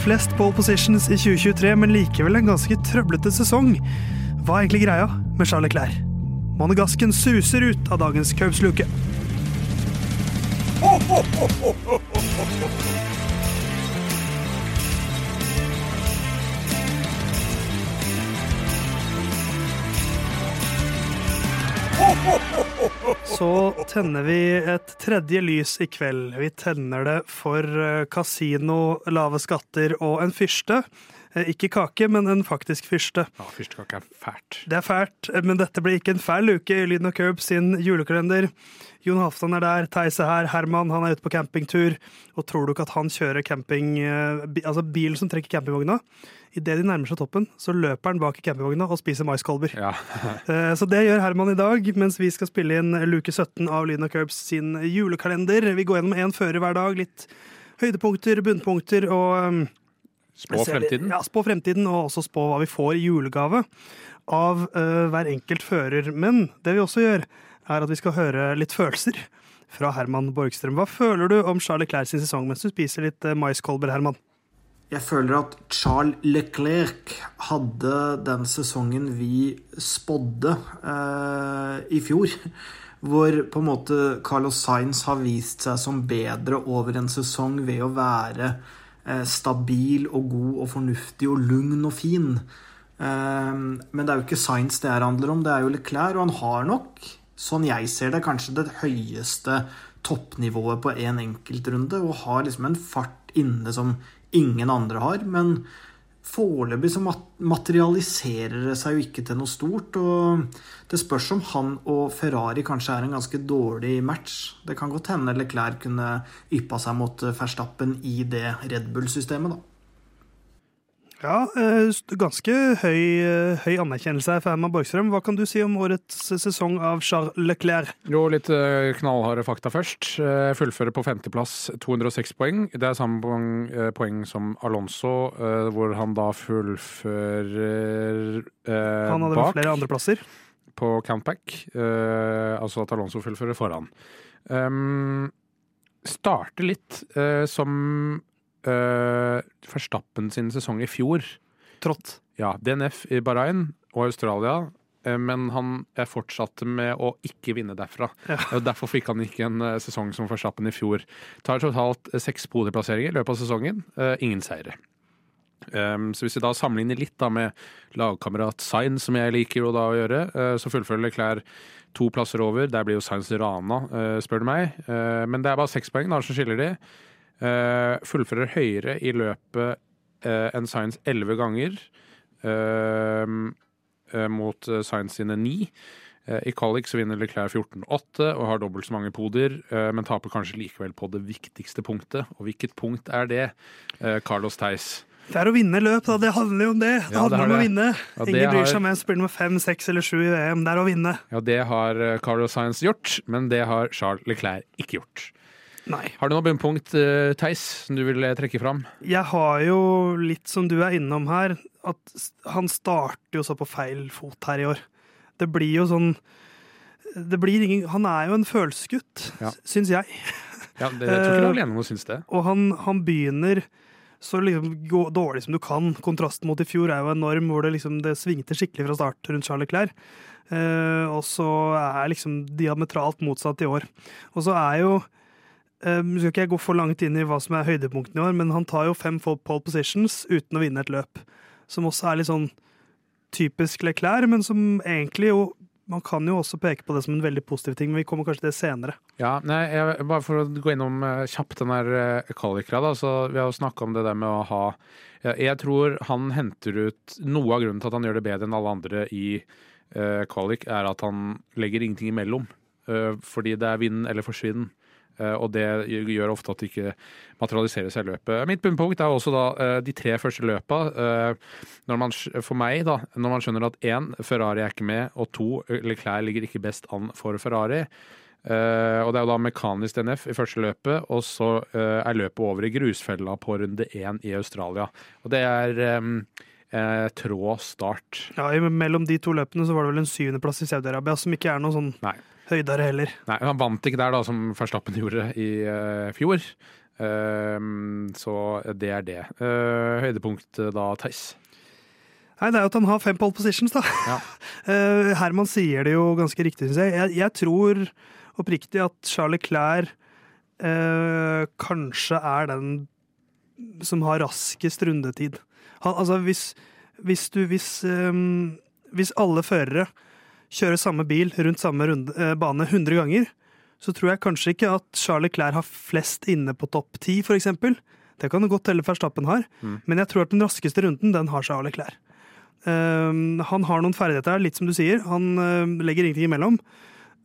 Flest pole positions i 2023, men likevel en ganske trøblete sesong. Hva er egentlig greia med Charles Clair? Monegasken suser ut av dagens Curbs-luke. Så tenner vi et tredje lys i kveld. Vi tenner det for eh, kasino, lave skatter og en fyrste. Eh, Ikke kake, men en faktisk fyrste. Ja, Fyrstekake er fælt. Det er fælt, eh, men dette blir ikke en fæl uke i Lyden og Curb sin julekalender. Jon Halvdan er der, Theis er her, Herman han er ute på campingtur. Og tror du ikke at han kjører camping, eh, altså bilen som trekker campingvogna? Idet de nærmer seg toppen, så løper han bak i campingvogna og spiser maiskolber. Ja. Så det gjør Herman i dag, mens vi skal spille inn luke 17 av Lyden og Curbs sin julekalender. Vi går gjennom én fører hver dag, litt høydepunkter, bunnpunkter og um, Spå fremtiden. Ja, spå fremtiden, og også spå hva vi får i julegave av uh, hver enkelt fører. Men det vi også gjør, er at vi skal høre litt følelser fra Herman Borgstrøm. Hva føler du om Charles Leclerc sin sesong mens du spiser litt uh, maiskolber, Herman? Jeg føler at Charles Leclerc hadde den sesongen vi spådde uh, i fjor. Hvor på en måte Carlos Sainz har vist seg som bedre over en sesong ved å være stabil og god og fornuftig og lugn og fin. Eh, men det er jo ikke science det her handler om, det er jo Leclerc. Og han har nok, sånn jeg ser det, kanskje det høyeste toppnivået på en enkeltrunde. Og har liksom en fart inne som ingen andre har. Men foreløpig så materialiserer det seg jo ikke til noe stort. Og det spørs om han og Ferrari kanskje er en ganske dårlig match. Det kan godt hende Leclerc kunne yppa seg mot Verstappen i det Red Bull-systemet, da. Ja, eh, ganske høy, eh, høy anerkjennelse her for Herman Borgstrøm. Hva kan du si om årets sesong av Charles Leclerc? Jo, litt eh, knallharde fakta først. Fullfører på femteplass, 206 poeng. Det er samme poeng, poeng som Alonso, hvor han da fullfører eh, Han hadde bak flere andreplasser. på countback. Eh, altså at Alonso fullfører foran. Um, starter litt eh, som eh, Verstappen sin sesong i fjor. Trått. Ja, DNF i Bahrain og Australia, eh, men han fortsatte med å ikke vinne derfra. Ja. Derfor fikk han ikke en eh, sesong som Verstappen i fjor. Tar totalt seks podieplasseringer i løpet av sesongen. ingen seire. Um, så hvis vi da sammenligner litt da med lagkamerat Sainz, som jeg liker jo da å gjøre, så fullfører Leclerc to plasser over. Der blir jo Sainz rana, spør du meg. Men det er bare seks poeng da, som skiller de. Eh, fullfører høyere i løpet eh, enn Sainz elleve ganger. eh, mot Science sine ni. I Qualic så vinner Leclerc 14-8 og har dobbelt så mange poder, men taper kanskje likevel på det viktigste punktet. Og hvilket punkt er det? Carlos Theis. Det er å vinne løp, da. Det handler jo om det. Det Ja, det handler om å vinne. Ja, Ingen bryr seg om jeg spiller med fem, seks eller sju i VM. Det er å vinne. Ja, det har Carlos Sainz gjort, men det har Charles Leclerc ikke gjort. Nei. Har du noe bunnpunkt, eh, Theis, som du vil eh, trekke fram? Jeg har jo litt som du er innom her, at han starter jo så på feil fot her i år. Det blir jo sånn det blir ingen, Han er jo en følelsesgutt, Ja. syns jeg. Ja, det, jeg tror ikke du er alene om å synes det. Og han, han begynner så liksom gå dårlig som du kan. Kontrasten mot i fjor er jo enorm, hvor det liksom det svingte skikkelig fra start rundt Charles Leclerc. Eh, og så er liksom diametralt motsatt i år. Og så er jo eh, Nå skal ikke jeg gå for langt inn i hva som er høydepunktene i år, men han tar jo fem pole positions uten å vinne et løp. Som også er litt sånn typisk Leclerc, men som egentlig jo Man kan jo også peke på det som en veldig positiv ting, men vi kommer kanskje til det senere. Ja, nei, jeg, Bare for å gå innom uh, kjapt den der uh, Kalikra, da. Så vi har jo snakka om det der med å ha jeg, jeg tror han henter ut Noe av grunnen til at han gjør det bedre enn alle andre i uh, kvalik, er at han legger ingenting imellom. Uh, fordi det er vinn eller forsvinn. Eh, og det gjør ofte at det ikke materialiserer seg i løpet. Mitt bunnpunkt er også da eh, de tre første løpa. eh, når man, for meg, da, når man skjønner at én, Ferrari er ikke med, og to, Leclerc ligger ikke best an for Ferrari. Uh, og det er jo da mekanisk DNF i første løpet, og så uh, er løpet over i grusfella på runde én i Australia. Og det er um, trå start. Ja, Mellom de to løpene så var det vel en syvendeplass i Saudi-Arabia, som ikke er noe sånn Nei. Høydere heller. Nei, Han vant ikke der, da, som Verstappen gjorde i uh, fjor. Uh, så det er det. Uh, høydepunkt da, Theis? Nei, det er jo at han har fem pole positions, da. Ja. Herman sier det jo ganske riktig, syns jeg. jeg. jeg. tror oppriktig at Charlie Clair kanskje er den som har raskest rundetid. Han, altså, hvis, hvis du hvis, um, hvis alle førere kjører samme bil rundt samme runde, eh, bane 100 ganger, så tror jeg kanskje ikke at Charlie Clair har flest inne på topp ti, for eksempel. Det kan det godt hende Verstappen har, mm. men jeg tror at den raskeste runden, den har Charlie Clair. Eh, han har noen ferdigheter litt som du sier. Han eh, legger ingenting imellom.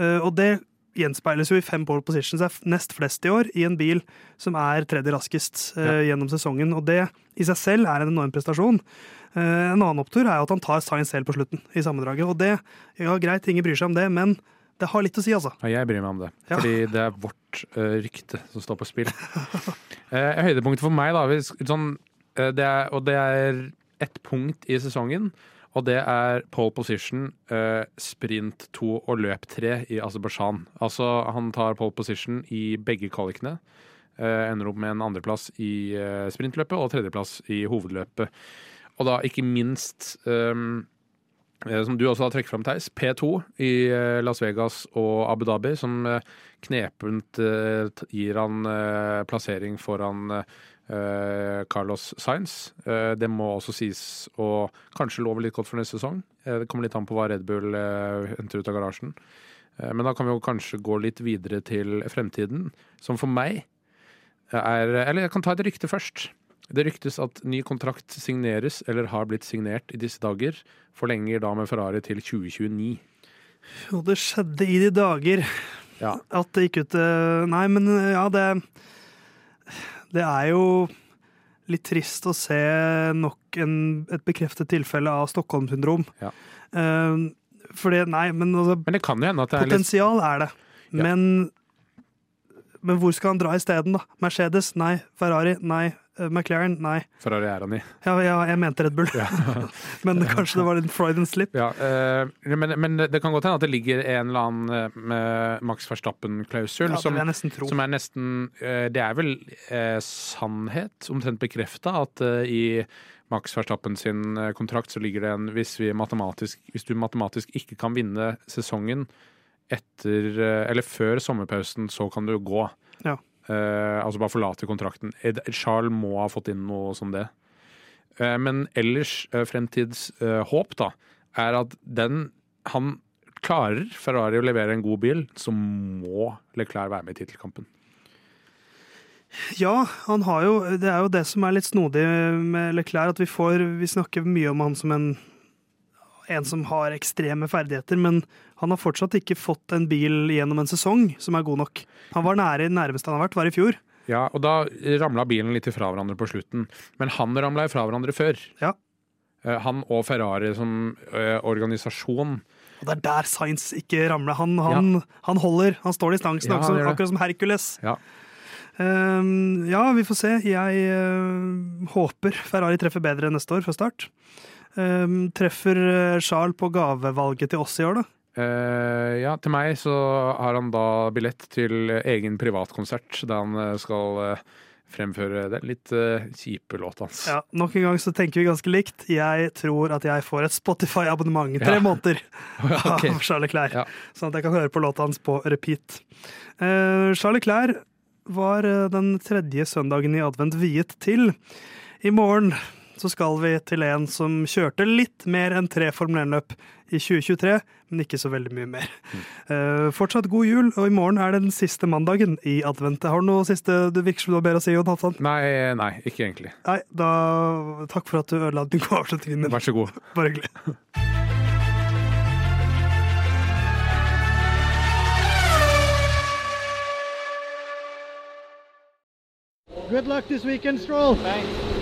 Uh, og det gjenspeiles jo i fem pole positions, er nest flest i år, i en bil som er tredje raskest ja. gjennom sesongen. Og det i seg selv er en enorm prestasjon. en annen opptur er jo at han tar science selv på slutten i sammendraget. Og det, ja greit, ingen bryr seg om det, men det har litt å si, altså. Ja, jeg bryr meg om det. Ja. Fordi det er vårt uh, rykte som står på spill. uh, høydepunktet for meg, da, sånn, uh, det er, og det er ett punkt i sesongen. Og det er pole position, sprint to og løp tre i Aserbajdsjan. Altså, han tar pole position i begge kvalikene. ender opp med en andreplass i sprintløpet og tredjeplass i hovedløpet. Og da ikke minst um, Eh, som du også har trukket fram, Theis, P2 i eh, Las Vegas og Abu Dhabi, som eh, knepent gir han plassering foran Carlos Sainz. Det må også sies å kanskje love litt godt for neste sesong. Det kommer litt an på hva Red Bull henter ut av garasjen. Men da kan vi jo kanskje gå litt videre til fremtiden, som for meg er Eller jeg kan ta et rykte først. Det ryktes at ny kontrakt signeres, eller har blitt signert i disse dager. Forlenger da med Ferrari til 2029. Jo, det skjedde i de dager ja. at det gikk ut eh, Nei, men eh, ja, det Det er jo litt trist å se nok en, et bekreftet tilfelle av Stockholm-syndrom. Ja. Uh, for det, nei, men altså Men det kan jo hende at det er Potensial litt... er det. Ja. Men, men hvor skal han dra isteden, da? Mercedes? Nei. Ferrari? Nei. Eh, McLaren, nei. Ferrari er han i. Ja, ja, jeg mente Red Bull. Ja. men kanskje det var en Freud and slip. Ja, uh, men, men, det kan godt hende at det ligger en eller annen med Max Verstappen-klausul som, som, er nesten Det er vel sannhet, omtrent bekrefta, at i Max Verstappen sin kontrakt så ligger det en hvis, hvis du matematisk ikke kan vinne sesongen etter Eller før sommerpausen, så kan du gå. Uh, altså bare forlate kontrakten. Charles må ha fått inn noe som det. Uh, men ellers, uh, fremtidshåp, da, er at den Han klarer Ferrari å levere en god bil, så må Leclerc være med i tittelkampen. Ja, han har jo Det er jo det som er litt snodig med Leclerc, at vi får Vi snakker mye om han som en en som har ekstreme ferdigheter, men han har fortsatt ikke fått en bil gjennom en sesong som er god nok. Han var nære nærmeste han har vært, var i fjor. Ja, og da ramla bilen litt ifra hverandre på slutten. Men han ramla ifra hverandre før. Ja. Eh, han og Ferrari som uh, organisasjon. Og Det er der Science ikke ramler. Han, han, ja. han holder. Han står distansen, ja, akkurat, akkurat som Hercules. Ja. Um, ja, vi får se. Jeg uh, håper Ferrari treffer bedre neste år fra start. Um, treffer eh, Charles på gavevalget til oss i år, da? Uh, ja, til meg så har han da billett til egen privatkonsert der han eh, skal uh, fremføre den litt uh, kjipe låta hans. Ja, Nok en gang så tenker vi ganske likt. Jeg tror at jeg får et Spotify-abonnement tre ja. måneder okay. av Charles Clair, ja. sånn at jeg kan høre på låta hans på repeat. Charles Clair var den tredje søndagen i advent viet til. I morgen så skal vi til en som kjørte litt mer enn tre Formel 1-løp i 2023, men ikke så veldig mye mer. Mm. Uh, fortsatt god jul, og i morgen er det den siste mandagen i advent. Har du noe siste du virker som du har bedre å si, Jon Halvdan? Nei, nei, ikke egentlig. Nei, da Takk for at du ødela den gode avslutningen min. Vær så god. Bare hyggelig. Good luck this weekend, Stroll. Thanks.